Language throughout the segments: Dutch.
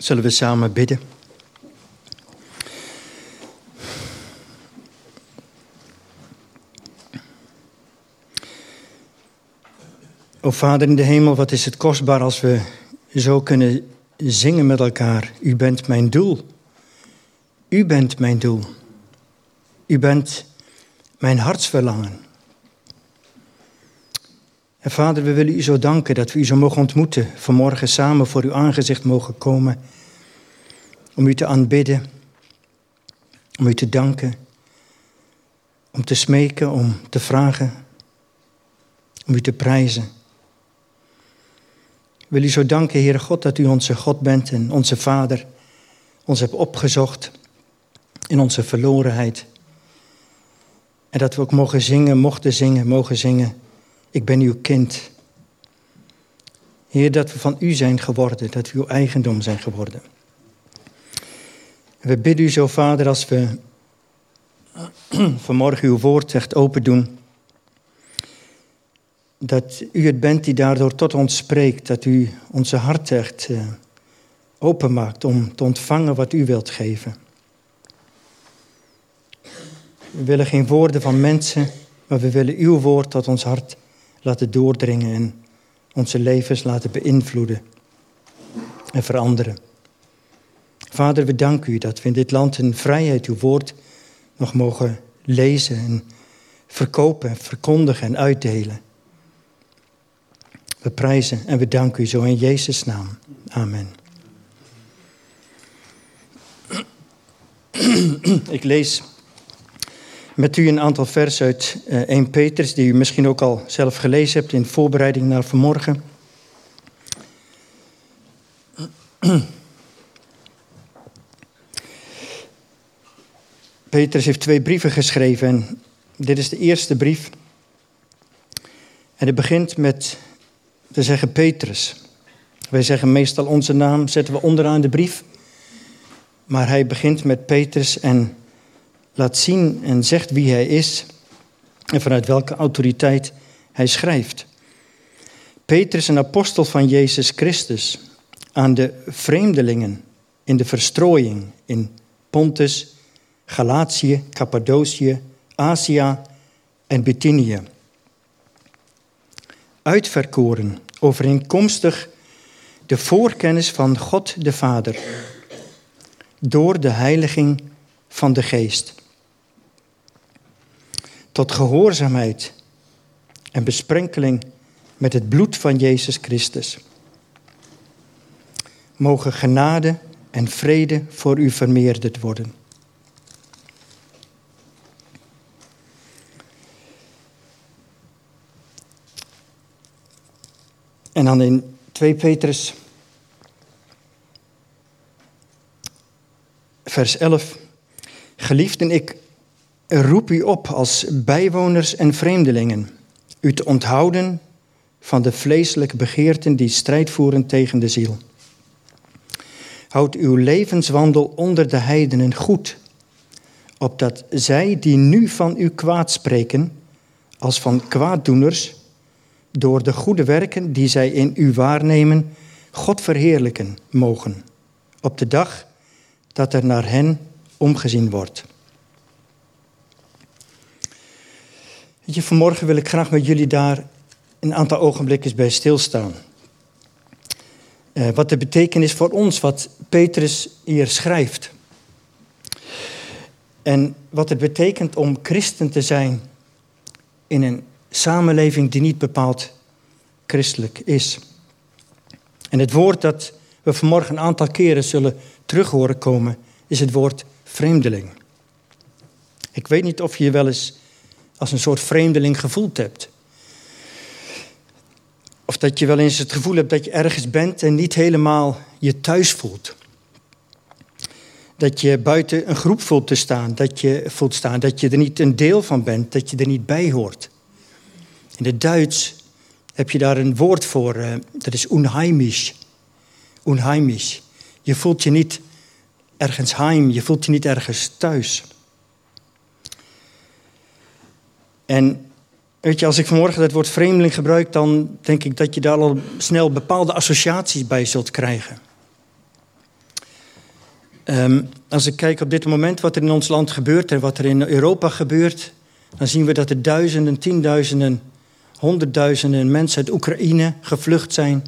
Zullen we samen bidden? O Vader in de hemel, wat is het kostbaar als we zo kunnen zingen met elkaar. U bent mijn doel. U bent mijn doel. U bent mijn hartsverlangen. En Vader, we willen u zo danken dat we u zo mogen ontmoeten. Vanmorgen samen voor uw aangezicht mogen komen. Om u te aanbidden. Om u te danken. Om te smeken, om te vragen. Om u te prijzen. We willen u zo danken, Heere God, dat u onze God bent en onze Vader. Ons hebt opgezocht in onze verlorenheid. En dat we ook mogen zingen, mochten zingen, mogen zingen ik ben uw kind. Heer, dat we van u zijn geworden, dat we uw eigendom zijn geworden. We bidden u zo, Vader, als we vanmorgen uw woord echt open doen, dat u het bent die daardoor tot ons spreekt, dat u onze hart echt uh, openmaakt om te ontvangen wat u wilt geven. We willen geen woorden van mensen, maar we willen uw woord tot ons hart laten doordringen en onze levens laten beïnvloeden en veranderen. Vader, we danken u dat we in dit land in vrijheid uw woord nog mogen lezen en verkopen, verkondigen en uitdelen. We prijzen en we danken u zo in Jezus' naam. Amen. Ik lees met u een aantal versen uit 1 eh, Petrus, die u misschien ook al zelf gelezen hebt in voorbereiding naar vanmorgen. Petrus heeft twee brieven geschreven en dit is de eerste brief. En het begint met te zeggen Petrus. Wij zeggen meestal onze naam, zetten we onderaan de brief. Maar hij begint met Petrus en laat zien en zegt wie hij is en vanuit welke autoriteit hij schrijft. Petrus, een apostel van Jezus Christus, aan de vreemdelingen in de verstrooiing in Pontus, Galatië, Cappadocië, Azië en Bithynië. Uitverkoren, overeenkomstig de voorkennis van God de Vader, door de heiliging van de Geest tot gehoorzaamheid en besprenkeling met het bloed van Jezus Christus. Mogen genade en vrede voor u vermeerderd worden. En dan in 2 Petrus, vers 11. Geliefden, ik roep u op als bijwoners en vreemdelingen u te onthouden van de vleeselijke begeerten die strijd voeren tegen de ziel. Houd uw levenswandel onder de heidenen goed, opdat zij die nu van u kwaad spreken, als van kwaaddoeners, door de goede werken die zij in u waarnemen, God verheerlijken mogen, op de dag dat er naar hen omgezien wordt. je, vanmorgen wil ik graag met jullie daar een aantal ogenblikken bij stilstaan. Uh, wat de betekenis voor ons, wat Petrus hier schrijft. En wat het betekent om christen te zijn in een samenleving die niet bepaald christelijk is. En het woord dat we vanmorgen een aantal keren zullen terug horen komen, is het woord vreemdeling. Ik weet niet of je je wel eens als een soort vreemdeling gevoeld hebt. Of dat je wel eens het gevoel hebt dat je ergens bent en niet helemaal je thuis voelt. Dat je buiten een groep voelt te staan, dat je voelt staan, dat je er niet een deel van bent, dat je er niet bij hoort. In het Duits heb je daar een woord voor, eh, dat is unheimisch. Unheimisch. Je voelt je niet ergens heim, je voelt je niet ergens thuis. En weet je, als ik vanmorgen het woord vreemdeling gebruik, dan denk ik dat je daar al snel bepaalde associaties bij zult krijgen. Ehm, als ik kijk op dit moment wat er in ons land gebeurt en wat er in Europa gebeurt, dan zien we dat er duizenden, tienduizenden, honderdduizenden mensen uit Oekraïne gevlucht zijn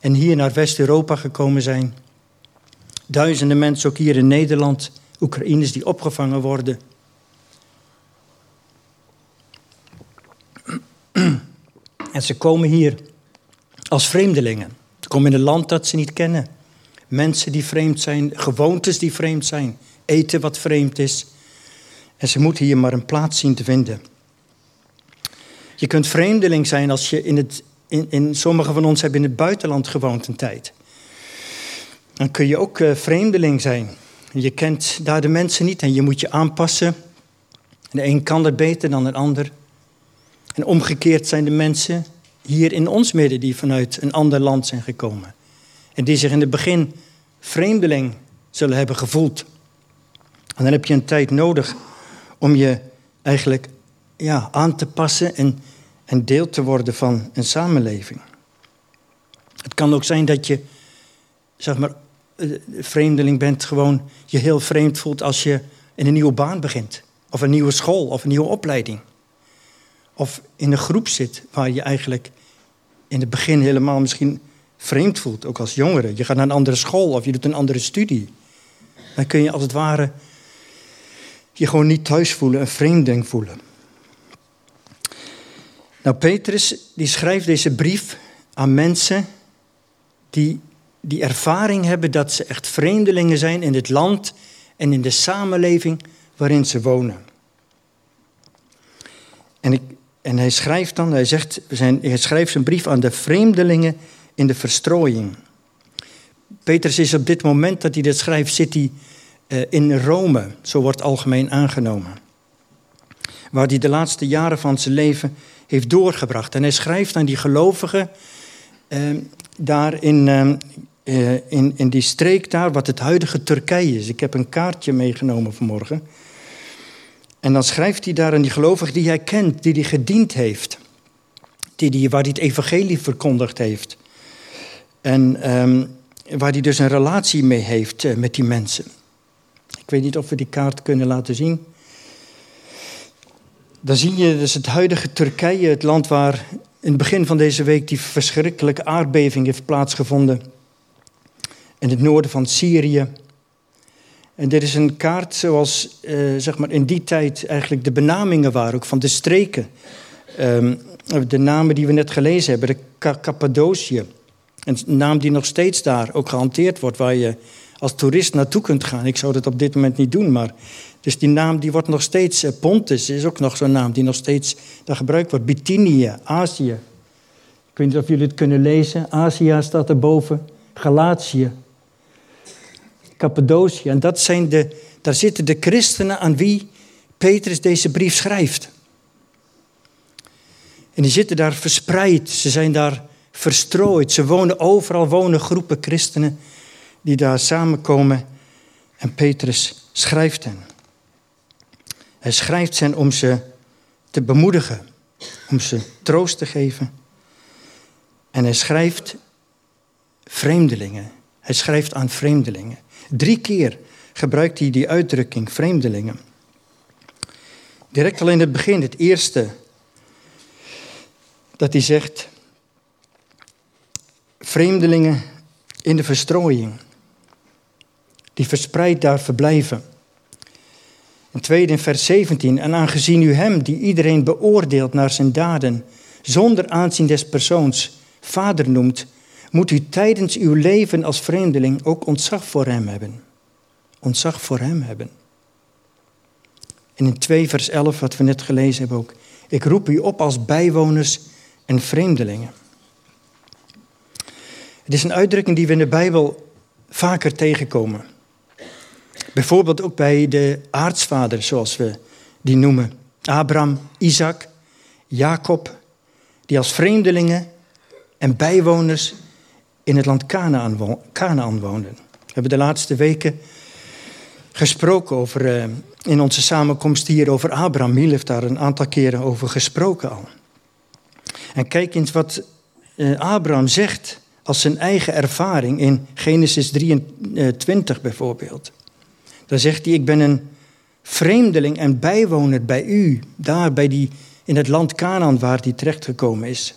en hier naar West-Europa gekomen zijn. Duizenden mensen ook hier in Nederland, Oekraïners die opgevangen worden. En ze komen hier als vreemdelingen. Ze komen in een land dat ze niet kennen. Mensen die vreemd zijn, gewoontes die vreemd zijn, eten wat vreemd is. En ze moeten hier maar een plaats zien te vinden. Je kunt vreemdeling zijn als je in het. In, in, sommigen van ons hebben in het buitenland gewoond een tijd. Dan kun je ook uh, vreemdeling zijn. Je kent daar de mensen niet en je moet je aanpassen. De een kan het beter dan de ander. En omgekeerd zijn de mensen hier in ons midden die vanuit een ander land zijn gekomen. En die zich in het begin vreemdeling zullen hebben gevoeld. En dan heb je een tijd nodig om je eigenlijk ja, aan te passen en, en deel te worden van een samenleving. Het kan ook zijn dat je, zeg maar, eh, vreemdeling bent, gewoon je heel vreemd voelt als je in een nieuwe baan begint. Of een nieuwe school of een nieuwe opleiding. Of in een groep zit waar je eigenlijk in het begin helemaal misschien vreemd voelt, ook als jongere. Je gaat naar een andere school of je doet een andere studie. Dan kun je als het ware je gewoon niet thuis voelen, een vreemdeling voelen. Nou, Petrus die schrijft deze brief aan mensen die die ervaring hebben dat ze echt vreemdelingen zijn in het land en in de samenleving waarin ze wonen. En, ik, en hij schrijft dan, hij, zegt, zijn, hij schrijft zijn brief aan de vreemdelingen in de verstrooiing. Petrus is op dit moment dat hij dit schrijft, zit hij uh, in Rome, zo wordt algemeen aangenomen. Waar hij de laatste jaren van zijn leven heeft doorgebracht. En hij schrijft aan die gelovigen uh, daar in, uh, in, in die streek daar, wat het huidige Turkije is. Ik heb een kaartje meegenomen vanmorgen. En dan schrijft hij daar aan die gelovigen die hij kent, die hij gediend heeft. Die die, waar hij het evangelie verkondigd heeft. En um, waar hij dus een relatie mee heeft uh, met die mensen. Ik weet niet of we die kaart kunnen laten zien. Dan zie je dus het huidige Turkije, het land waar in het begin van deze week die verschrikkelijke aardbeving heeft plaatsgevonden. In het noorden van Syrië. En dit is een kaart zoals uh, zeg maar in die tijd eigenlijk de benamingen waren, ook van de streken. Um, de namen die we net gelezen hebben, de Cappadocië. Een naam die nog steeds daar ook gehanteerd wordt, waar je als toerist naartoe kunt gaan. Ik zou dat op dit moment niet doen, maar. Dus die naam die wordt nog steeds. Uh, Pontus is ook nog zo'n naam die nog steeds daar gebruikt wordt. Bithynië, Azië. Ik weet niet of jullie het kunnen lezen. Azië staat erboven. Galatië. Cappadocië. En dat zijn de, daar zitten de christenen aan wie Petrus deze brief schrijft. En die zitten daar verspreid. Ze zijn daar verstrooid. Ze wonen overal, wonen groepen christenen die daar samenkomen. En Petrus schrijft hen. Hij schrijft hen om ze te bemoedigen, om ze troost te geven. En hij schrijft vreemdelingen. Hij schrijft aan vreemdelingen. Drie keer gebruikt hij die uitdrukking vreemdelingen. Direct al in het begin, het eerste, dat hij zegt, vreemdelingen in de verstrooiing, die verspreid daar verblijven. En tweede in vers 17, en aangezien u hem, die iedereen beoordeelt naar zijn daden, zonder aanzien des persoons, vader noemt, moet u tijdens uw leven als vreemdeling ook ontzag voor hem hebben. Ontzag voor hem hebben. En in 2 vers 11, wat we net gelezen hebben ook, ik roep u op als bijwoners en vreemdelingen. Het is een uitdrukking die we in de Bijbel vaker tegenkomen. Bijvoorbeeld ook bij de aartsvaders, zoals we die noemen. Abraham, Isaac, Jacob, die als vreemdelingen en bijwoners in het land Canaan woonden. We hebben de laatste weken gesproken over, uh, in onze samenkomst hier over Abraham. Miel heeft daar een aantal keren over gesproken al. En kijk eens wat uh, Abraham zegt als zijn eigen ervaring in Genesis 23 bijvoorbeeld. Dan zegt hij, ik ben een vreemdeling en bijwoner bij u, daar bij die, in het land Canaan waar hij terechtgekomen is.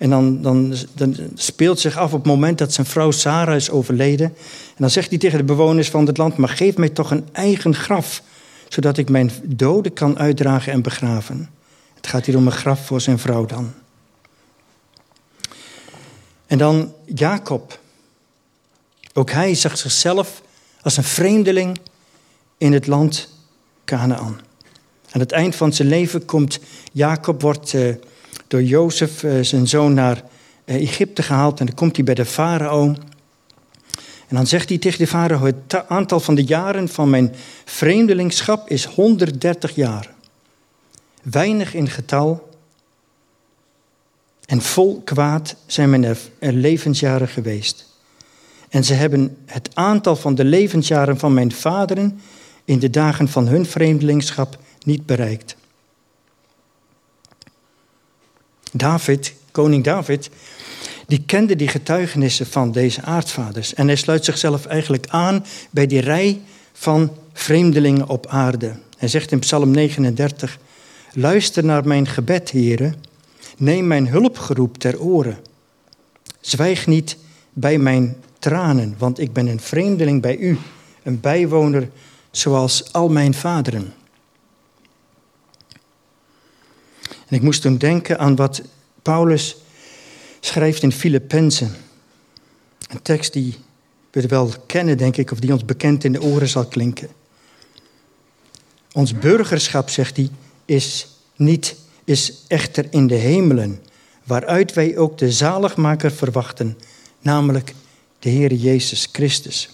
En dan, dan, dan, speelt zich af op het moment dat zijn vrouw Sarah is overleden. En dan zegt hij tegen de bewoners van het land, maar geef mij toch een eigen graf, zodat ik mijn doden kan uitdragen en begraven. Het gaat hier om een graf voor zijn vrouw dan. En dan Jacob. Ook hij zag zichzelf als een vreemdeling in het land Canaan. Aan het eind van zijn leven komt Jacob, wordt uh, door Jozef, uh, zijn zoon, naar uh, Egypte gehaald. En dan komt hij bij de farao. En dan zegt hij tegen de farao, het aantal van de jaren van mijn vreemdelingschap is 130 jaar. Weinig in getal en vol kwaad zijn mijn levensjaren geweest. En ze hebben het aantal van de levensjaren van mijn vaderen in de dagen van hun vreemdelingschap niet bereikt. David, koning David, die kende die getuigenissen van deze aardvaders. En hij sluit zichzelf eigenlijk aan bij die rij van vreemdelingen op aarde. Hij zegt in Psalm 39, luister naar mijn gebed, heren. Neem mijn hulpgeroep ter oren. Zwijg niet bij mijn tranen, want ik ben een vreemdeling bij u, een bijwoner zoals al mijn vaderen. En ik moest toen denken aan wat Paulus schrijft in Filippenzen. Een tekst die we wel kennen, denk ik, of die ons bekend in de oren zal klinken. Ons burgerschap, zegt hij, is, niet, is echter in de hemelen, waaruit wij ook de zaligmaker verwachten, namelijk de Heer Jezus Christus.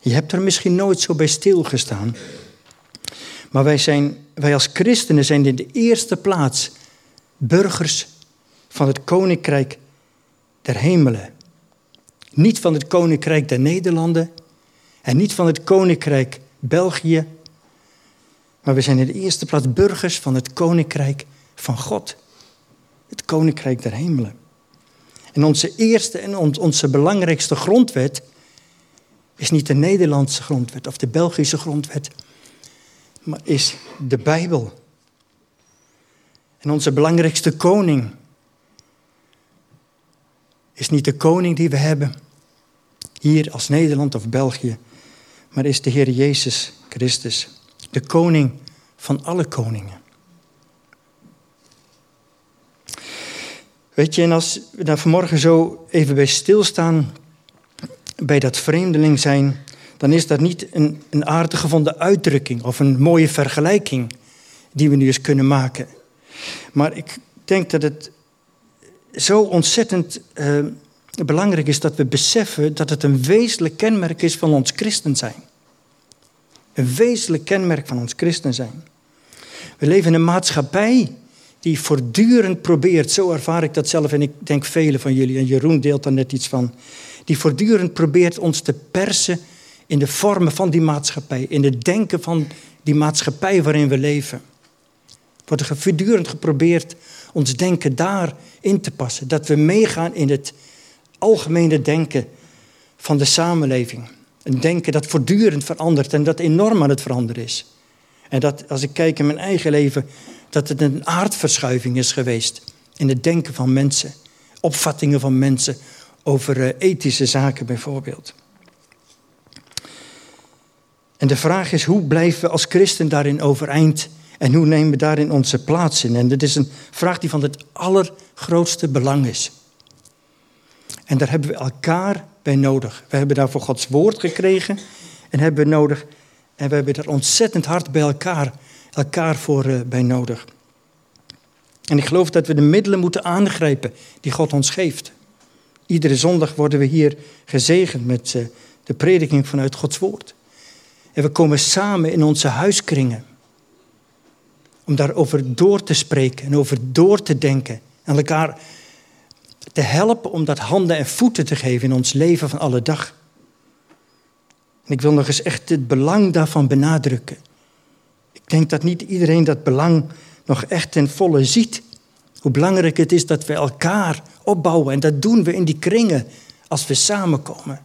Je hebt er misschien nooit zo bij stilgestaan. Maar wij, zijn, wij als christenen zijn in de eerste plaats burgers van het koninkrijk der hemelen. Niet van het koninkrijk der Nederlanden en niet van het koninkrijk België. Maar we zijn in de eerste plaats burgers van het koninkrijk van God. Het koninkrijk der hemelen. En onze eerste en onze belangrijkste grondwet is niet de Nederlandse grondwet of de Belgische grondwet, maar is de Bijbel. En onze belangrijkste koning is niet de koning die we hebben hier als Nederland of België, maar is de Heer Jezus Christus, de koning van alle koningen. Weet je, en als we daar vanmorgen zo even bij stilstaan, bij dat vreemdeling zijn, dan is dat niet een, een aardig gevonden uitdrukking of een mooie vergelijking die we nu eens kunnen maken. Maar ik denk dat het zo ontzettend uh, belangrijk is dat we beseffen dat het een wezenlijk kenmerk is van ons christen zijn. Een wezenlijk kenmerk van ons christen zijn. We leven in een maatschappij die voortdurend probeert, zo ervaar ik dat zelf en ik denk velen van jullie, en Jeroen deelt daar net iets van, die voortdurend probeert ons te persen in de vormen van die maatschappij, in het denken van die maatschappij waarin we leven. Wordt er voortdurend geprobeerd ons denken daarin te passen, dat we meegaan in het algemene denken van de samenleving. Een denken dat voortdurend verandert en dat enorm aan het veranderen is. En dat als ik kijk in mijn eigen leven, dat het een aardverschuiving is geweest in het denken van mensen, opvattingen van mensen over eh, ethische zaken bijvoorbeeld. En de vraag is, hoe blijven we als christen daarin overeind en hoe nemen we daarin onze plaats in? En dat is een vraag die van het allergrootste belang is. En daar hebben we elkaar bij nodig. We hebben daarvoor Gods woord gekregen en hebben we nodig. En we hebben daar ontzettend hard bij elkaar, elkaar voor uh, bij nodig. En ik geloof dat we de middelen moeten aangrijpen die God ons geeft. Iedere zondag worden we hier gezegend met uh, de prediking vanuit Gods woord. En we komen samen in onze huiskringen. Om daarover door te spreken en over door te denken. En elkaar te helpen om dat handen en voeten te geven in ons leven van alle dag. En ik wil nog eens echt het belang daarvan benadrukken. Ik denk dat niet iedereen dat belang nog echt ten volle ziet. Hoe belangrijk het is dat we elkaar opbouwen. En dat doen we in die kringen als we samenkomen.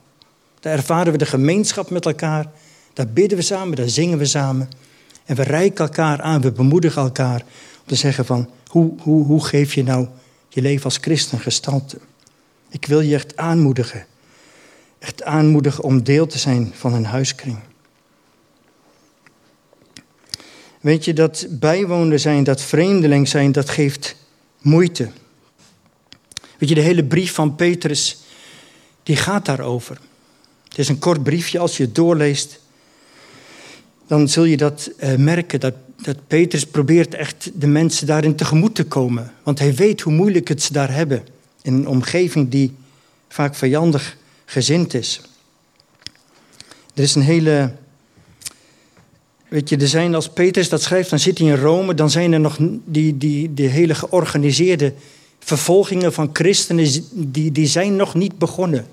Daar ervaren we de gemeenschap met elkaar. Daar bidden we samen, daar zingen we samen. En we reiken elkaar aan, we bemoedigen elkaar om te zeggen van hoe, hoe, hoe geef je nou je leven als christen gestalte? Ik wil je echt aanmoedigen. Echt aanmoedigen om deel te zijn van een huiskring. Weet je, dat bijwoner zijn, dat vreemdeling zijn, dat geeft moeite. Weet je, de hele brief van Petrus, die gaat daarover. Het is een kort briefje, als je het doorleest, dan zul je dat uh, merken, dat, dat Petrus probeert echt de mensen daarin tegemoet te komen. Want hij weet hoe moeilijk het ze daar hebben, in een omgeving die vaak vijandig gezind is. Er is een hele Weet je, er zijn als Petrus dat schrijft, dan zit hij in Rome, dan zijn er nog die, die, die hele georganiseerde vervolgingen van christenen, die, die zijn nog niet begonnen.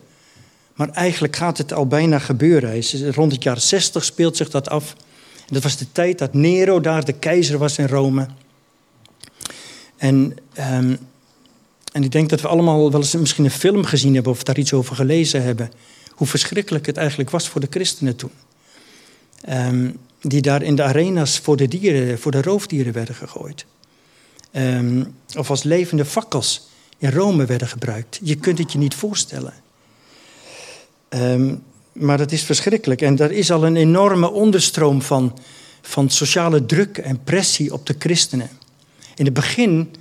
Maar eigenlijk gaat het al bijna gebeuren. Rond het jaar 60 speelt zich dat af. Dat was de tijd dat Nero daar de keizer was in Rome. En, um, en ik denk dat we allemaal wel eens misschien een film gezien hebben of daar iets over gelezen hebben. Hoe verschrikkelijk het eigenlijk was voor de christenen toen. Um, die daar in de arena's voor de, dieren, voor de roofdieren werden gegooid. Ehm, of als levende fakkels in Rome werden gebruikt. Je kunt het je niet voorstellen. Um, maar dat is verschrikkelijk. En er is al een enorme onderstroom van, van sociale druk en pressie op de christenen. In het begin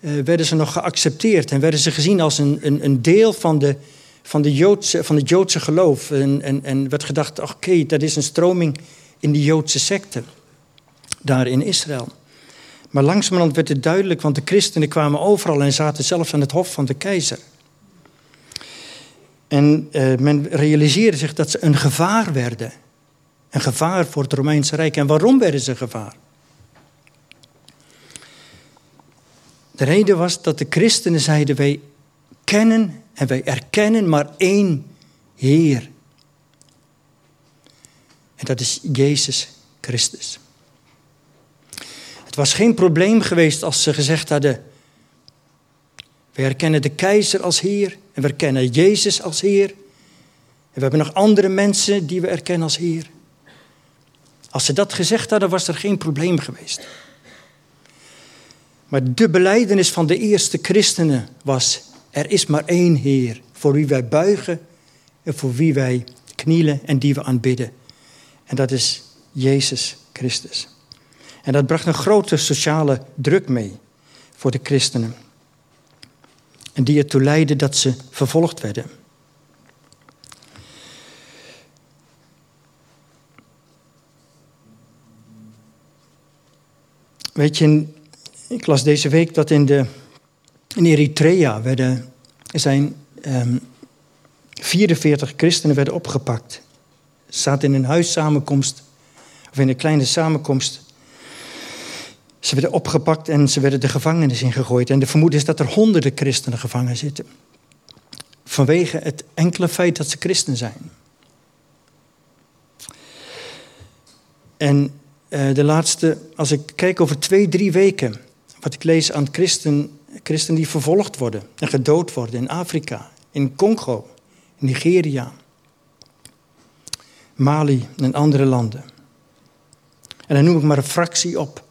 uh, werden ze nog geaccepteerd en werden ze gezien als een, een, een deel van, de, van, de Joodse, van het Joodse geloof. En, en, en werd gedacht, oké, dat is een stroming in die Joodse secte daar in Israël. Maar langzamerhand werd het duidelijk, want de christenen kwamen overal en zaten zelfs aan het hof van de keizer. En uh, men realiseerde zich dat ze een gevaar werden. Een gevaar voor het Romeinse Rijk. En waarom werden ze gevaar? De reden was dat de christenen zeiden: wij kennen en wij erkennen maar één Heer. En dat is Jezus Christus. Het was geen probleem geweest als ze gezegd hadden: We herkennen de keizer als Heer en we erkennen Jezus als Heer. En we hebben nog andere mensen die we erkennen als Heer. Als ze dat gezegd hadden, was er geen probleem geweest. Maar de beleidenis van de eerste christenen was: er is maar één Heer voor wie wij buigen en voor wie wij knielen en die we aanbidden. En dat is Jezus Christus. En dat bracht een grote sociale druk mee voor de christenen. En die ertoe leidde dat ze vervolgd werden. Weet je, ik las deze week dat in, de, in Eritrea werden, zijn um, 44 christenen werden opgepakt zaten in een huissamenkomst, of in een kleine samenkomst. Ze werden opgepakt en ze werden de gevangenis ingegooid. En de vermoeden is dat er honderden christenen gevangen zitten. Vanwege het enkele feit dat ze christen zijn. En uh, de laatste, als ik kijk over twee, drie weken, wat ik lees aan christen, christenen die vervolgd worden en gedood worden in Afrika, in Congo, Nigeria, Mali en andere landen. En dan noem ik maar een fractie op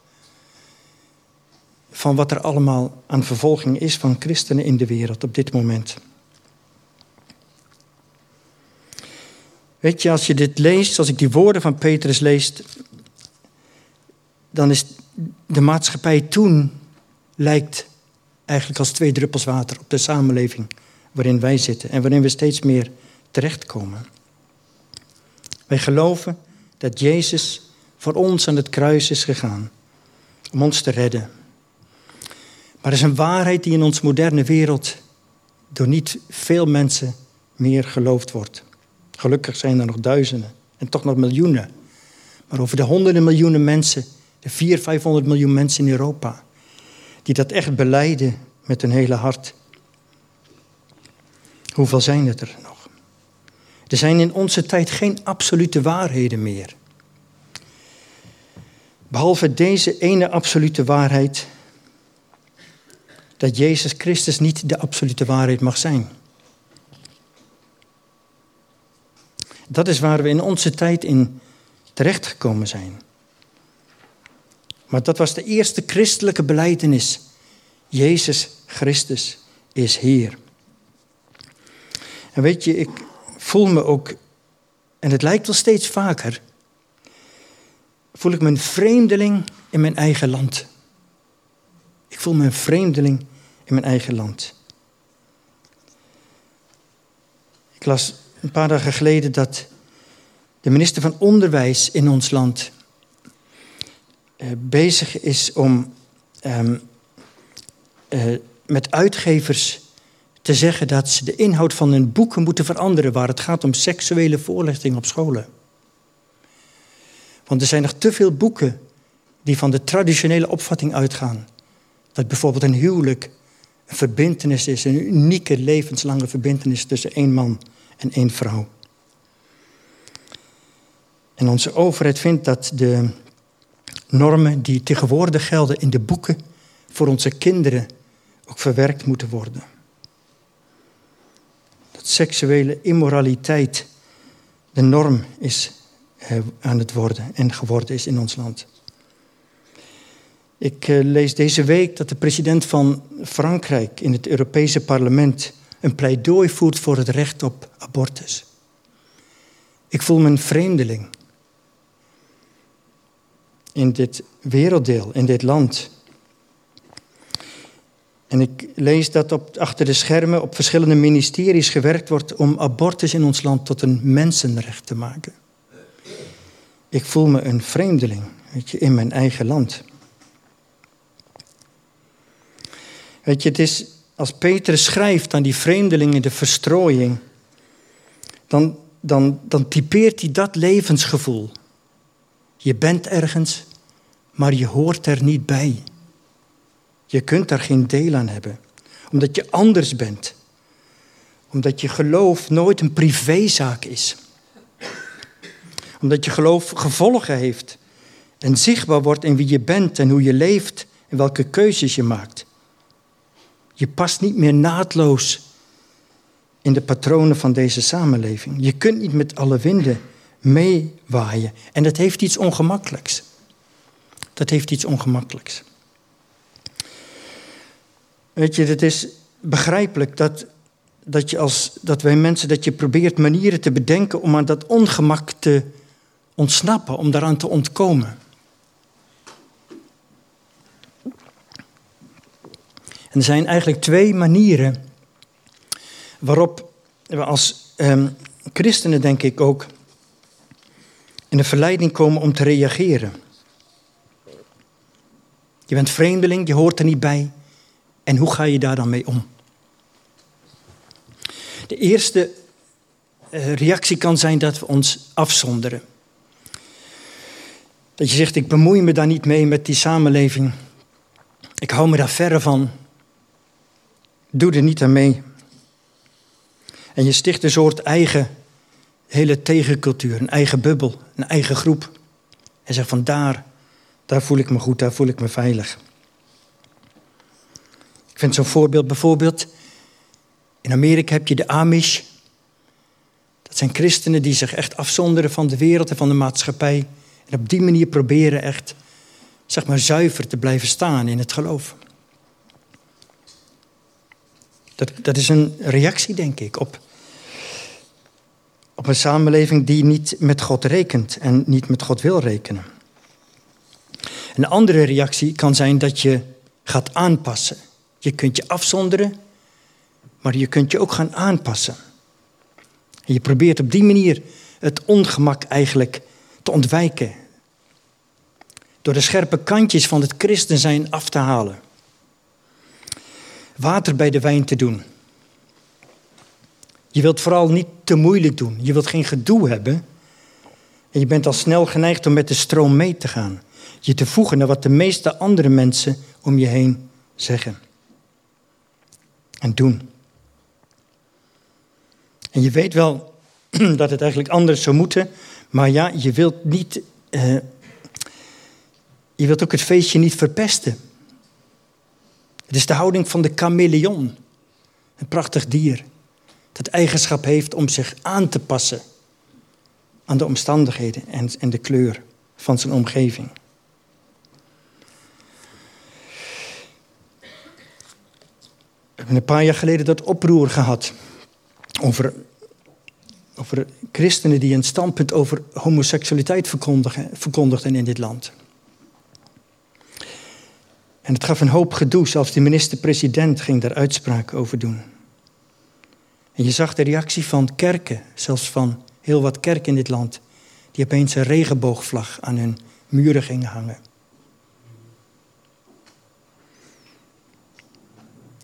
van wat er allemaal aan vervolging is van christenen in de wereld op dit moment. Weet je, als je dit leest, als ik die woorden van Petrus lees, dan is de maatschappij toen lijkt eigenlijk als twee druppels water op de samenleving waarin wij zitten en waarin we steeds meer terechtkomen. Wij geloven dat Jezus voor ons aan het kruis is gegaan om ons te redden. Maar er is een waarheid die in onze moderne wereld door niet veel mensen meer geloofd wordt. Gelukkig zijn er nog duizenden en toch nog miljoenen. Maar over de honderden miljoenen mensen, de 400, 500 miljoen mensen in Europa, die dat echt beleiden met hun hele hart. Hoeveel zijn het er nog? Er zijn in onze tijd geen absolute waarheden meer. Behalve deze ene absolute waarheid dat Jezus Christus niet de absolute waarheid mag zijn. Dat is waar we in onze tijd in terechtgekomen zijn. Maar dat was de eerste christelijke beleidenis. Jezus Christus is Heer. En weet je, ik voel me ook, en het lijkt wel steeds vaker, voel ik me een vreemdeling in mijn eigen land. Ik voel me een vreemdeling in mijn eigen land. Ik las een paar dagen geleden dat de minister van Onderwijs in ons land uh, bezig is om um, uh, met uitgevers te zeggen dat ze de inhoud van hun boeken moeten veranderen waar het gaat om seksuele voorlichting op scholen. Want er zijn nog te veel boeken die van de traditionele opvatting uitgaan. Dat bijvoorbeeld een huwelijk een verbintenis is, een unieke levenslange verbintenis tussen één man en één vrouw. En onze overheid vindt dat de normen die tegenwoordig gelden in de boeken voor onze kinderen ook verwerkt moeten worden. Dat seksuele immoraliteit de norm is eh, aan het worden en geworden is in ons land. Ik eh, lees deze week dat de president van Frankrijk in het Europese parlement een pleidooi voert voor het recht op abortus. Ik voel me een vreemdeling in dit werelddeel, in dit land. En ik lees dat op, achter de schermen op verschillende ministeries gewerkt wordt om abortus in ons land tot een mensenrecht te maken. Ik voel me een vreemdeling weet je, in mijn eigen land. Weet je, het is als Petrus schrijft aan die vreemdelingen de verstrooiing, dan, dan, dan typeert hij dat levensgevoel. Je bent ergens, maar je hoort er niet bij. Je kunt daar geen deel aan hebben, omdat je anders bent. Omdat je geloof nooit een privézaak is. Omdat je geloof gevolgen heeft en zichtbaar wordt in wie je bent en hoe je leeft en welke keuzes je maakt. Je past niet meer naadloos in de patronen van deze samenleving. Je kunt niet met alle winden meewaaien. En dat heeft iets ongemakkelijks. Dat heeft iets ongemakkelijks. Weet je, het is begrijpelijk dat, dat, je als, dat wij mensen, dat je probeert manieren te bedenken om aan dat ongemak te ontsnappen, om daaraan te ontkomen. Er zijn eigenlijk twee manieren waarop we als ehm, christenen, denk ik ook, in de verleiding komen om te reageren. Je bent vreemdeling, je hoort er niet bij. En hoe ga je daar dan mee om? De eerste eh, reactie kan zijn dat we ons afzonderen. Dat je zegt, ik bemoei me daar niet mee met die samenleving. Ik hou me daar verre van. Doe er niet aan mee. En je sticht een soort eigen, hele tegencultuur, een eigen bubbel, een eigen groep. En zegt van daar, daar voel ik me goed, daar voel ik me veilig. Ik vind zo'n voorbeeld bijvoorbeeld, in Amerika heb je de Amish. Dat zijn christenen die zich echt afzonderen van de wereld en van de maatschappij. En op die manier proberen echt, zeg maar, zuiver te blijven staan in het geloof. Dat, dat is een reactie, denk ik, op, op een samenleving die niet met God rekent en niet met God wil rekenen. Een andere reactie kan zijn dat je gaat aanpassen. Je kunt je afzonderen, maar je kunt je ook gaan aanpassen. En je probeert op die manier het ongemak eigenlijk te ontwijken. Door de scherpe kantjes van het christen zijn af te halen water bij de wijn te doen. Je wilt vooral niet te moeilijk doen. Je wilt geen gedoe hebben. En je bent al snel geneigd om met de stroom mee te gaan. Je te voegen naar wat de meeste andere mensen om je heen zeggen. En doen. En je weet wel dat het eigenlijk anders zou moeten. Maar ja, je wilt niet. Uh, je wilt ook het feestje niet verpesten. Het is de houding van de chameleon, een prachtig dier dat eigenschap heeft om zich aan te passen aan de omstandigheden en, de kleur van zijn omgeving. We hebben een paar jaar geleden dat oproer gehad over, over christenen die een standpunt over homoseksualiteit verkondigden in dit land. En het gaf een hoop gedoe, zelfs de minister-president ging daar uitspraak over doen. En je zag de reactie van kerken, zelfs van heel wat kerken in dit land, die opeens een regenboogvlag aan hun muren gingen hangen.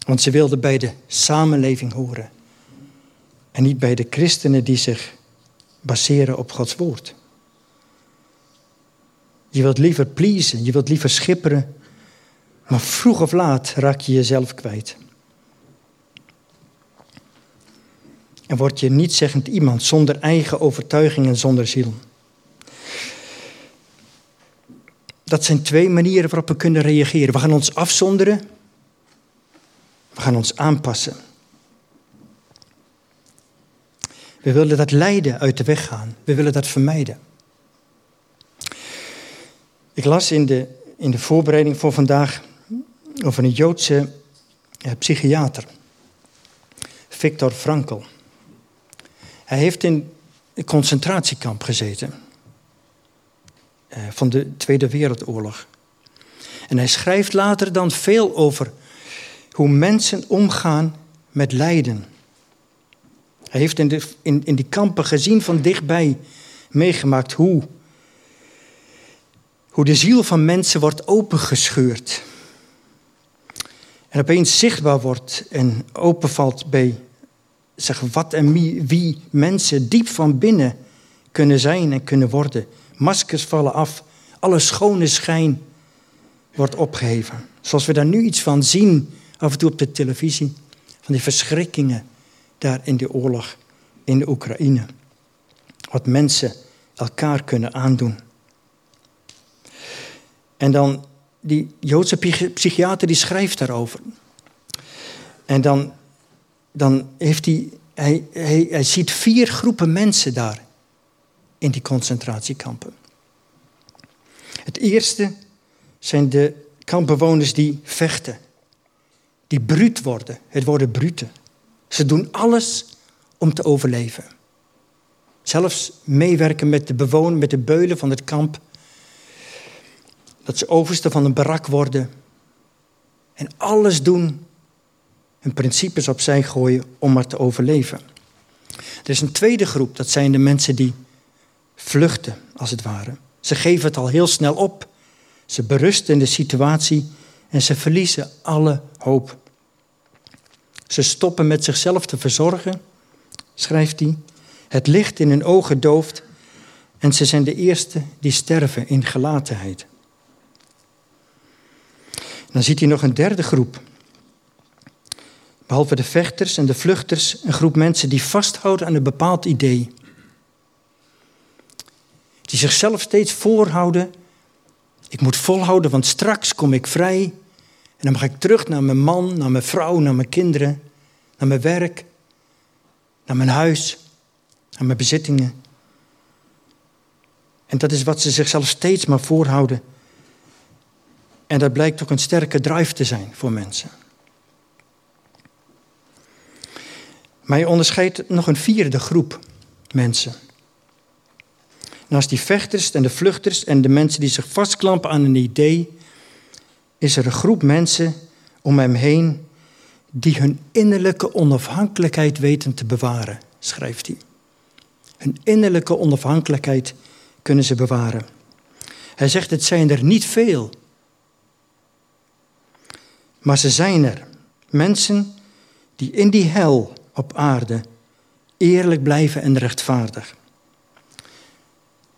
Want ze wilden bij de samenleving horen. En niet bij de christenen die zich baseren op Gods woord. Je wilt liever pleasen, je wilt liever schipperen, maar vroeg of laat raak je jezelf kwijt. En word je niet zeggend iemand zonder eigen overtuiging en zonder ziel. Dat zijn twee manieren waarop we kunnen reageren. We gaan ons afzonderen. We gaan ons aanpassen. We willen dat lijden uit de weg gaan. We willen dat vermijden. Ik las in de, in de voorbereiding voor vandaag over een Joodse eh, psychiater, Viktor Frankl. Hij heeft in een concentratiekamp gezeten eh, van de Tweede Wereldoorlog. En hij schrijft later dan veel over hoe mensen omgaan met lijden. Hij heeft in, in, in die kampen gezien van dichtbij meegemaakt hoe, hoe de ziel van mensen wordt opengescheurd. En opeens zichtbaar wordt en openvalt bij zeg, wat en wie, mensen diep van binnen kunnen zijn en kunnen worden. Maskers vallen af, alle schone schijn wordt opgeheven. Zoals we daar nu iets van zien, af en toe op de televisie, van die verschrikkingen daar in de oorlog in de Oekraïne. Wat mensen elkaar kunnen aandoen. En dan die Joodse psychiater die schrijft daarover. En dan, dan heeft hij, hij, hij, hij ziet vier groepen mensen daar in die concentratiekampen. Het eerste zijn de kampbewoners die vechten, die bruut worden. Het worden brute. Ze doen alles om te overleven. Zelfs meewerken met de bewoners, met de beulen van het kamp dat ze overste van een barak worden. En alles doen, hun principes opzij gooien om maar te overleven. Er is een tweede groep, dat zijn de mensen die vluchten, als het ware. Ze geven het al heel snel op. Ze berusten in de situatie en ze verliezen alle hoop. Ze stoppen met zichzelf te verzorgen, schrijft hij. Het licht in hun ogen dooft en ze zijn de eerste die sterven in gelatenheid. Dan ziet hij nog een derde groep. Behalve de vechters en de vluchters, een groep mensen die vasthouden aan een bepaald idee. Die zichzelf steeds voorhouden. Ik moet volhouden, want straks kom ik vrij. En dan mag ik terug naar mijn man, naar mijn vrouw, naar mijn kinderen, naar mijn werk, naar mijn huis, naar mijn bezittingen. En dat is wat ze zichzelf steeds maar voorhouden. En dat blijkt ook een sterke drive te zijn voor mensen. Maar je onderscheidt nog een vierde groep mensen. Naast die vechters en de vluchters en de mensen die zich vastklampen aan een idee, is er een groep mensen om hem heen die hun innerlijke onafhankelijkheid weten te bewaren, schrijft hij. Hun innerlijke onafhankelijkheid kunnen ze bewaren. Hij zegt: Het zijn er niet veel, maar ze zijn er. Mensen die in die hel op aarde eerlijk blijven en rechtvaardig.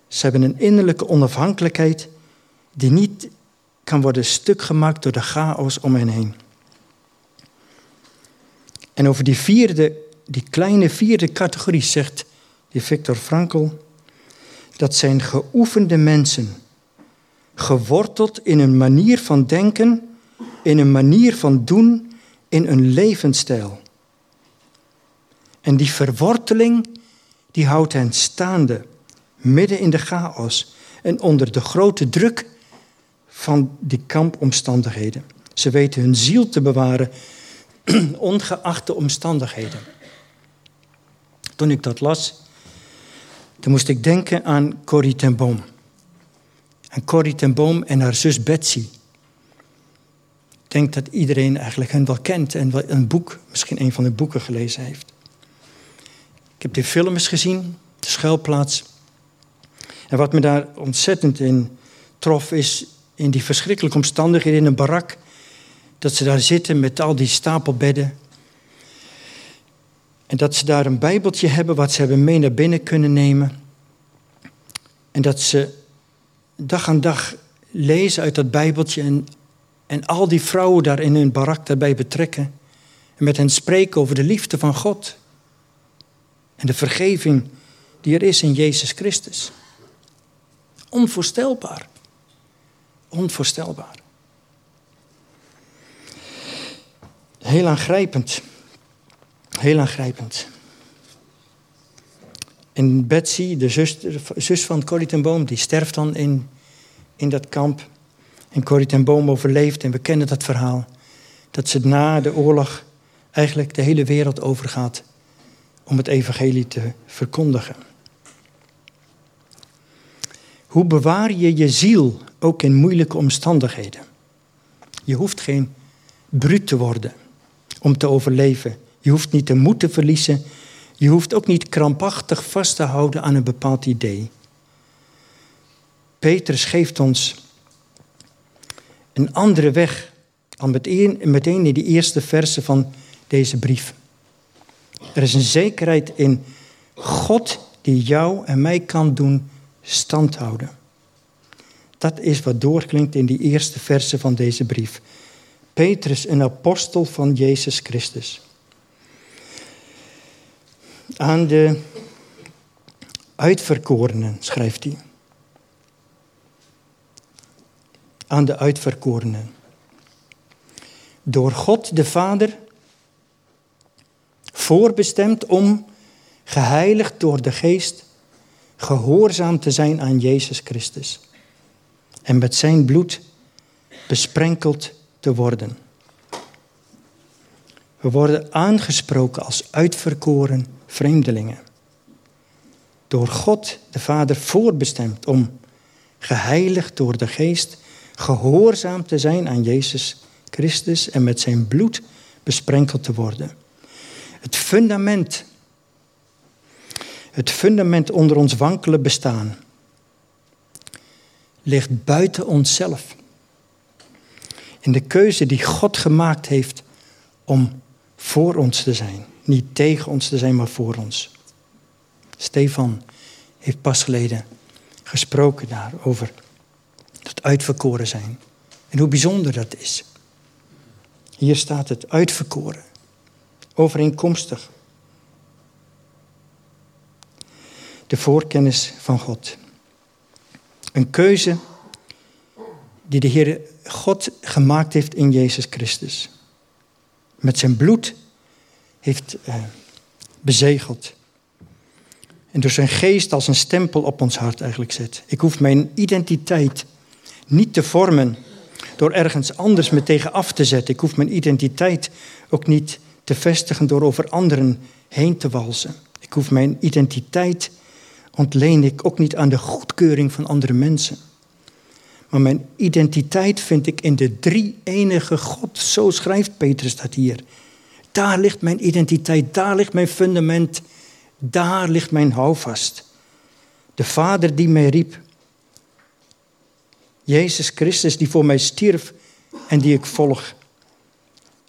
Ze hebben een innerlijke onafhankelijkheid die niet kan worden stuk gemaakt door de chaos om hen heen. En over die vierde, die kleine vierde categorie zegt die Victor Frankl, dat zijn geoefende mensen, geworteld in een manier van denken in een manier van doen, in een levensstijl. En die verworteling, die houdt hen staande, midden in de chaos en onder de grote druk van die kampomstandigheden. Ze weten hun ziel te bewaren, ongeacht de omstandigheden. Toen ik dat las, toen moest ik denken aan Corrie ten Boom. Aan Corrie ten Boom en haar zus Betsy. Denk dat iedereen eigenlijk hen wel kent en wel een boek, misschien een van de boeken gelezen heeft. Ik heb de films gezien, de schuilplaats. En wat me daar ontzettend in trof is in die verschrikkelijke omstandigheden in een barak. Dat ze daar zitten met al die stapelbedden. En dat ze daar een bijbeltje hebben wat ze hebben mee naar binnen kunnen nemen. En dat ze dag aan dag lezen uit dat bijbeltje en, en al die vrouwen daar in hun barak daarbij betrekken. En met hen spreken over de liefde van God. En de vergeving die er is in Jezus Christus. Onvoorstelbaar. Onvoorstelbaar. Heel aangrijpend. Heel aangrijpend. En Betsy, de zus, zus van Corrie ten Boom, die sterft dan in, in dat kamp. En Corrie ten Boom overleeft en we kennen dat verhaal. Dat ze na de oorlog eigenlijk de hele wereld overgaat om het evangelie te verkondigen. Hoe bewaar je je ziel ook in moeilijke omstandigheden? Je hoeft geen bruut te worden om te overleven. Je hoeft niet de moed te verliezen. Je hoeft ook niet krampachtig vast te houden aan een bepaald idee. Petrus geeft ons een andere weg, al meteen, meteen in die eerste versen van deze brief. Er is een zekerheid in God die jou en mij kan doen standhouden. Dat is wat doorklinkt in die eerste versen van deze brief. Petrus, een apostel van Jezus Christus. Aan de uitverkorenen schrijft hij. Aan de uitverkorenen. Door God de Vader voorbestemd om, geheiligd door de Geest, gehoorzaam te zijn aan Jezus Christus. En met zijn bloed besprenkeld te worden. We worden aangesproken als uitverkoren vreemdelingen. Door God de Vader voorbestemd om, geheiligd door de Geest, gehoorzaam te zijn aan Jezus Christus en met zijn bloed besprenkeld te worden. Het fundament, het fundament onder ons wankele bestaan, ligt buiten onszelf. In de keuze die God gemaakt heeft om voor ons te zijn. Niet tegen ons te zijn, maar voor ons. Stefan heeft pas geleden gesproken daar het uitverkoren zijn. En hoe bijzonder dat is. Hier staat het uitverkoren overeenkomstig. De voorkennis van God. Een keuze die de Heer God gemaakt heeft in Jezus Christus. Met zijn bloed heeft uh, bezegeld. En door zijn geest als een stempel op ons hart eigenlijk zet. Ik hoef mijn identiteit niet te vormen door ergens anders me tegen af te zetten. Ik hoef mijn identiteit ook niet te vestigen door over anderen heen te walsen. Ik hoef mijn identiteit ontleen ik ook niet aan de goedkeuring van andere mensen. Maar mijn identiteit vind ik in de drie enige God. Zo schrijft Petrus dat hier. Daar ligt mijn identiteit, daar ligt mijn fundament, daar ligt mijn houvast. De Vader die mij riep. Jezus Christus die voor mij stierf en die ik volg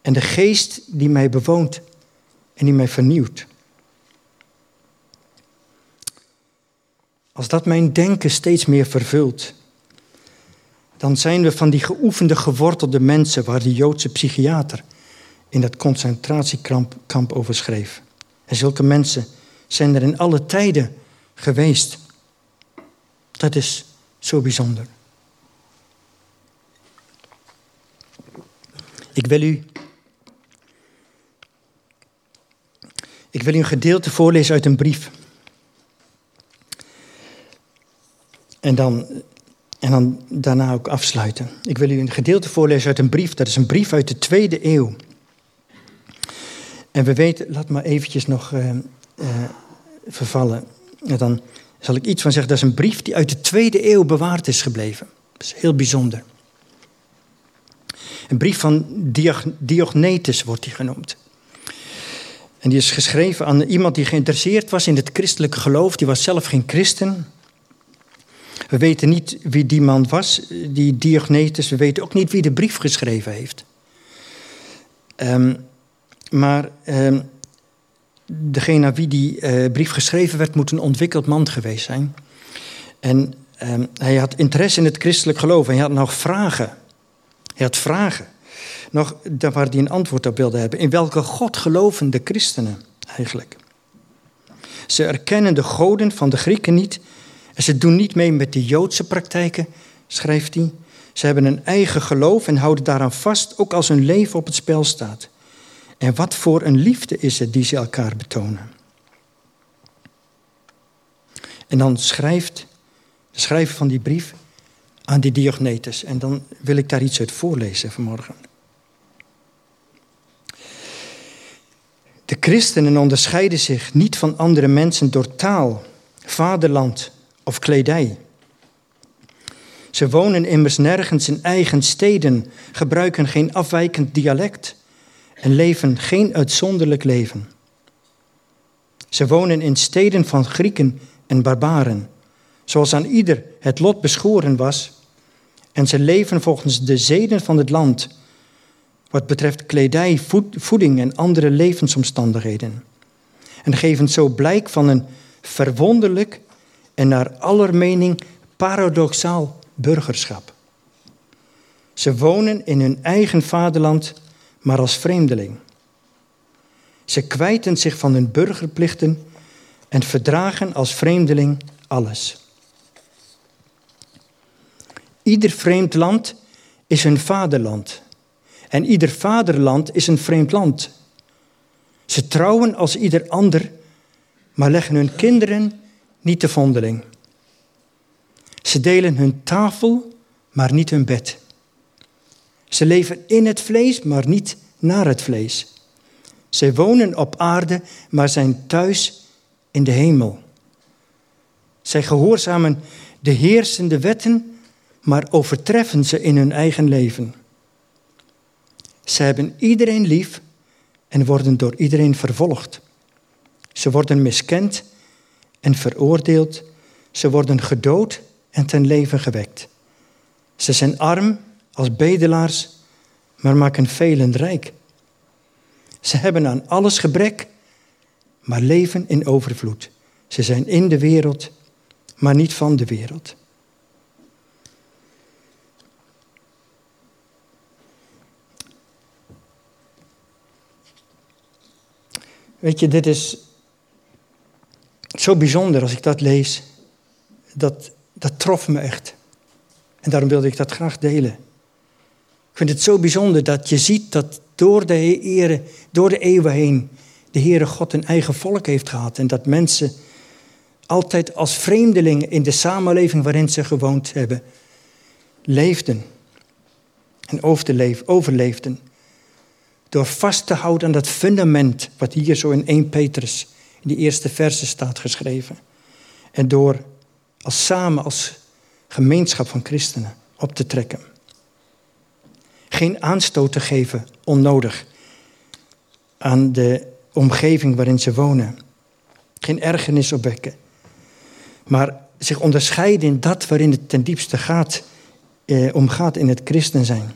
en de geest die mij bewoont en die mij vernieuwt. Als dat mijn denken steeds meer vervult, dan zijn we van die geoefende, gewortelde mensen waar de Joodse psychiater in dat concentratiekamp over schreef. En zulke mensen zijn er in alle tijden geweest. Dat is zo bijzonder. Ik wil u. Ik wil u een gedeelte voorlezen uit een brief. En dan, en dan daarna ook afsluiten. Ik wil u een gedeelte voorlezen uit een brief. Dat is een brief uit de tweede eeuw. En we weten, laat maar eventjes nog uh, uh, vervallen. En dan zal ik iets van zeggen. Dat is een brief die uit de tweede eeuw bewaard is gebleven. Dat is heel bijzonder. Een brief van Diognetus wordt die genoemd. En die is geschreven aan iemand die geïnteresseerd was in het christelijke geloof. Die was zelf geen christen. We weten niet wie die man was, die Diognetus. We weten ook niet wie de brief geschreven heeft. Um, maar um, degene aan wie die uh, brief geschreven werd, moet een ontwikkeld man geweest zijn. En um, hij had interesse in het christelijk geloof en hij had nog vragen. Hij had vragen. Nog waar hij een antwoord op wilde hebben. In welke God geloven de christenen eigenlijk? Ze erkennen de goden van de Grieken niet. En ze doen niet mee met de Joodse praktijken, schrijft hij. Ze hebben een eigen geloof en houden daaraan vast, ook als hun leven op het spel staat. En wat voor een liefde is het die ze elkaar betonen. En dan schrijft de schrijver van die brief aan die Diognetus. En dan wil ik daar iets uit voorlezen vanmorgen. De christenen onderscheiden zich niet van andere mensen door taal, vaderland of kledij. Ze wonen immers nergens in eigen steden, gebruiken geen afwijkend dialect en leven geen uitzonderlijk leven. Ze wonen in steden van Grieken en barbaren, zoals aan ieder het lot beschoren was, en ze leven volgens de zeden van het land, wat betreft kledij, voeding en andere levensomstandigheden. En geven zo blijk van een verwonderlijk en naar aller mening paradoxaal burgerschap. Ze wonen in hun eigen vaderland maar als vreemdeling. Ze kwijten zich van hun burgerplichten en verdragen als vreemdeling alles. Ieder vreemd land is hun vaderland. En ieder vaderland is een vreemd land. Ze trouwen als ieder ander, maar leggen hun kinderen niet te vondeling. Ze delen hun tafel, maar niet hun bed. Ze leven in het vlees, maar niet naar het vlees. Ze wonen op aarde, maar zijn thuis in de hemel. Zij gehoorzamen de heersende wetten, maar overtreffen ze in hun eigen leven. Ze hebben iedereen lief en worden door iedereen vervolgd. Ze worden miskend en veroordeeld. Ze worden gedood en ten leven gewekt. Ze zijn arm als bedelaars, maar maken velen rijk. Ze hebben aan alles gebrek, maar leven in overvloed. Ze zijn in de wereld, maar niet van de wereld. Weet je, dit is zo bijzonder als ik dat lees. Dat, dat trof me echt. En daarom wilde ik dat graag delen. Ik vind het zo bijzonder dat je ziet dat door de, ere, door de eeuwen heen de Heere God een eigen volk heeft gehad. En dat mensen altijd als vreemdelingen in de samenleving waarin ze gewoond hebben, leefden. En overleefden. Door vast te houden aan dat fundament wat hier zo in 1 Petrus in die eerste verse staat geschreven. En door als samen als gemeenschap van christenen op te trekken geen aanstoot te geven, onnodig, aan de omgeving waarin ze wonen. Geen ergernis opwekken, maar zich onderscheiden in dat waarin het ten diepste gaat, eh, in het christen zijn.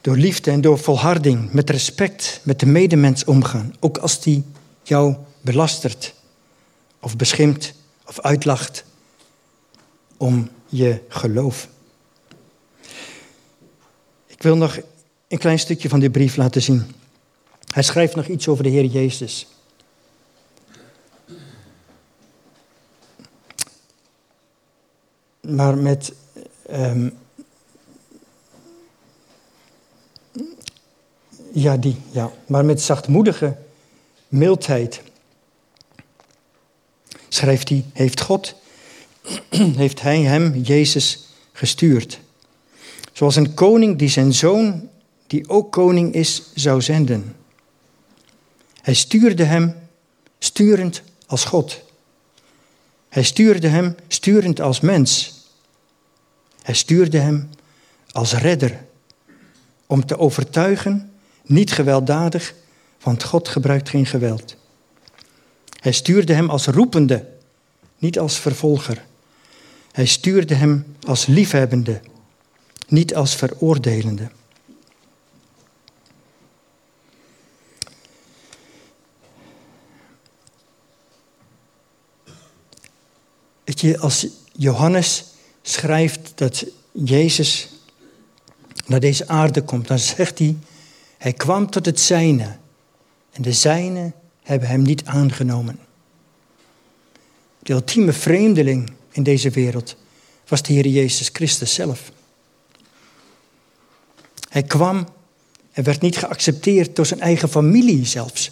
Door liefde en door volharding, met respect met de medemens omgaan, ook als die jou belastert of beschimpt of uitlacht om je geloof. Ik wil nog een klein stukje van die brief laten zien. Hij schrijft nog iets over de Heer Jezus. Maar met, um, Ja, die, ja. Maar met zachtmoedige mildheid schrijft hij, heeft God, heeft hij hem, Jezus, gestuurd. Zoals een koning die zijn zoon, die ook koning is, zou zenden. Hij stuurde hem sturend als God. Hij stuurde hem sturend als mens. Hij stuurde hem als redder om te overtuigen, niet gewelddadig, want God gebruikt geen geweld. Hij stuurde hem als roepende, niet als vervolger. Hij stuurde hem als liefhebbende, niet als veroordelende. Weet je, als Johannes schrijft dat Jezus naar deze aarde komt, dan zegt hij, hij kwam tot het zijne en de zijne hebben hem niet aangenomen. De ultieme vreemdeling in deze wereld was de Heer Jezus Christus zelf. Hij kwam en werd niet geaccepteerd door zijn eigen familie zelfs.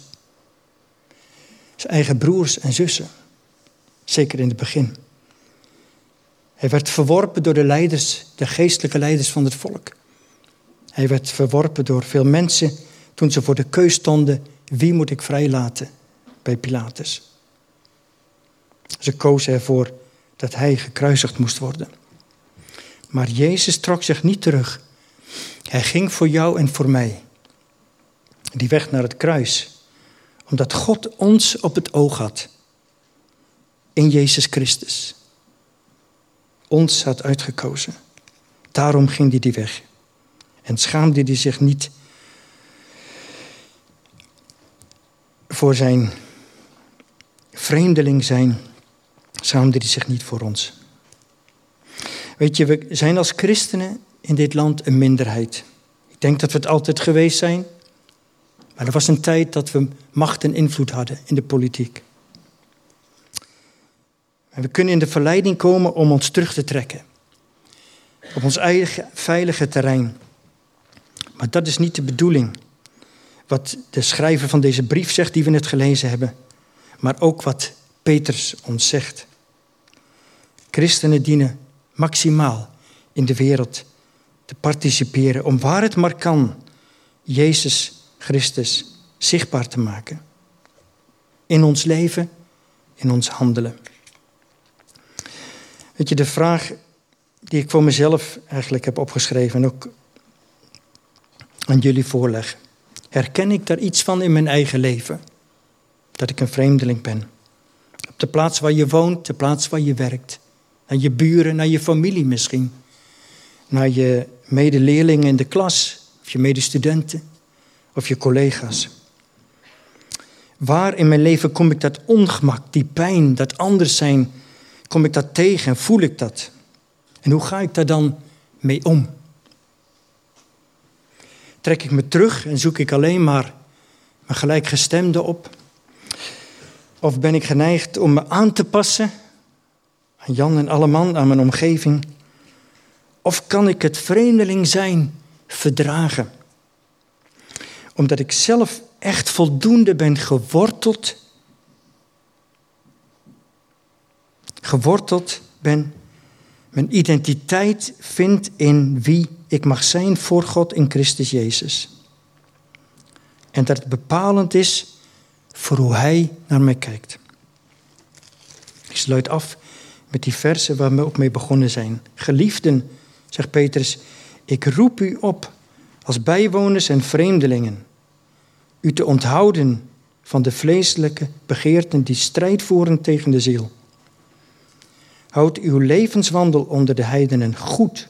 Zijn eigen broers en zussen. Zeker in het begin. Hij werd verworpen door de leiders, de geestelijke leiders van het volk. Hij werd verworpen door veel mensen toen ze voor de keus stonden: wie moet ik vrijlaten bij Pilatus? Ze kozen ervoor dat hij gekruisigd moest worden. Maar Jezus trok zich niet terug. Hij ging voor jou en voor mij. Die weg naar het kruis. Omdat God ons op het oog had. In Jezus Christus. Ons had uitgekozen. Daarom ging hij die weg. En schaamde hij zich niet voor zijn vreemdeling zijn, schaamde hij zich niet voor ons. Weet je, we zijn als christenen in dit land een minderheid. Ik denk dat we het altijd geweest zijn. Maar er was een tijd dat we macht en invloed hadden in de politiek. En we kunnen in de verleiding komen om ons terug te trekken. Op ons eigen veilige terrein. Maar dat is niet de bedoeling. Wat de schrijver van deze brief zegt, die we net gelezen hebben. Maar ook wat Peters ons zegt. Christenen dienen maximaal in de wereld te participeren om waar het maar kan Jezus Christus zichtbaar te maken. In ons leven, in ons handelen. Weet je, de vraag die ik voor mezelf eigenlijk heb opgeschreven en ook aan jullie voorleg. Herken ik daar iets van in mijn eigen leven? Dat ik een vreemdeling ben. Op de plaats waar je woont, de plaats waar je werkt. Naar je buren, naar je familie misschien. Naar je medeleerlingen in de klas, of je medestudenten, of je collega's. Waar in mijn leven kom ik dat ongemak, die pijn, dat anders zijn, kom ik dat tegen en voel ik dat? En hoe ga ik daar dan mee om? Trek ik me terug en zoek ik alleen maar mijn gelijkgestemde op? Of ben ik geneigd om me aan te passen aan Jan en alle man, aan mijn omgeving? Of kan ik het vreemdeling zijn verdragen? Omdat ik zelf echt voldoende ben geworteld, geworteld ben, mijn identiteit vind in wie ik mag zijn voor God in Christus Jezus. En dat het bepalend is voor hoe Hij naar mij kijkt. Ik sluit af met die versen waar we ook mee begonnen zijn. Geliefden, zegt Petrus, ik roep u op als bijwoners en vreemdelingen, u te onthouden van de vleeselijke begeerten die strijd voeren tegen de ziel. Houd uw levenswandel onder de heidenen goed,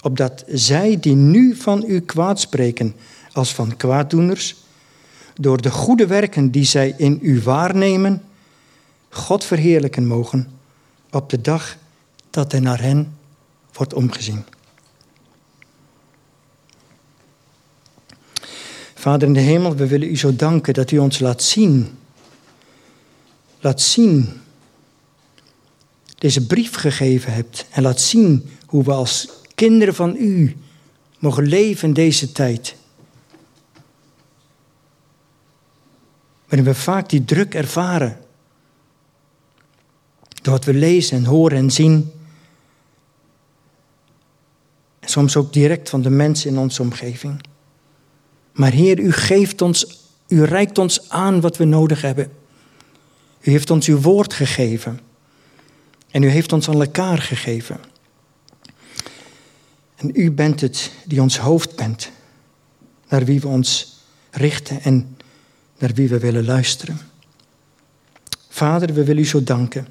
opdat zij die nu van u kwaad spreken als van kwaaddoeners, door de goede werken die zij in u waarnemen, God verheerlijken mogen op de dag dat er naar hen wordt omgezien. Vader in de hemel, we willen u zo danken dat u ons laat zien. Laat zien deze brief gegeven hebt en laat zien hoe we als kinderen van u mogen leven in deze tijd. Waarin we vaak die druk ervaren. Door wat we lezen en horen en zien. En soms ook direct van de mensen in onze omgeving. Maar Heer, u geeft ons, u reikt ons aan wat we nodig hebben. U heeft ons uw woord gegeven. En u heeft ons aan elkaar gegeven. En u bent het die ons hoofd bent, naar wie we ons richten en naar wie we willen luisteren. Vader, we willen u zo danken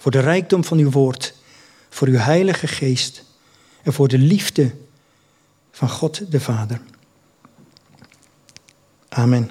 voor de rijkdom van uw woord, voor uw heilige geest en voor de liefde van God de Vader. Amen.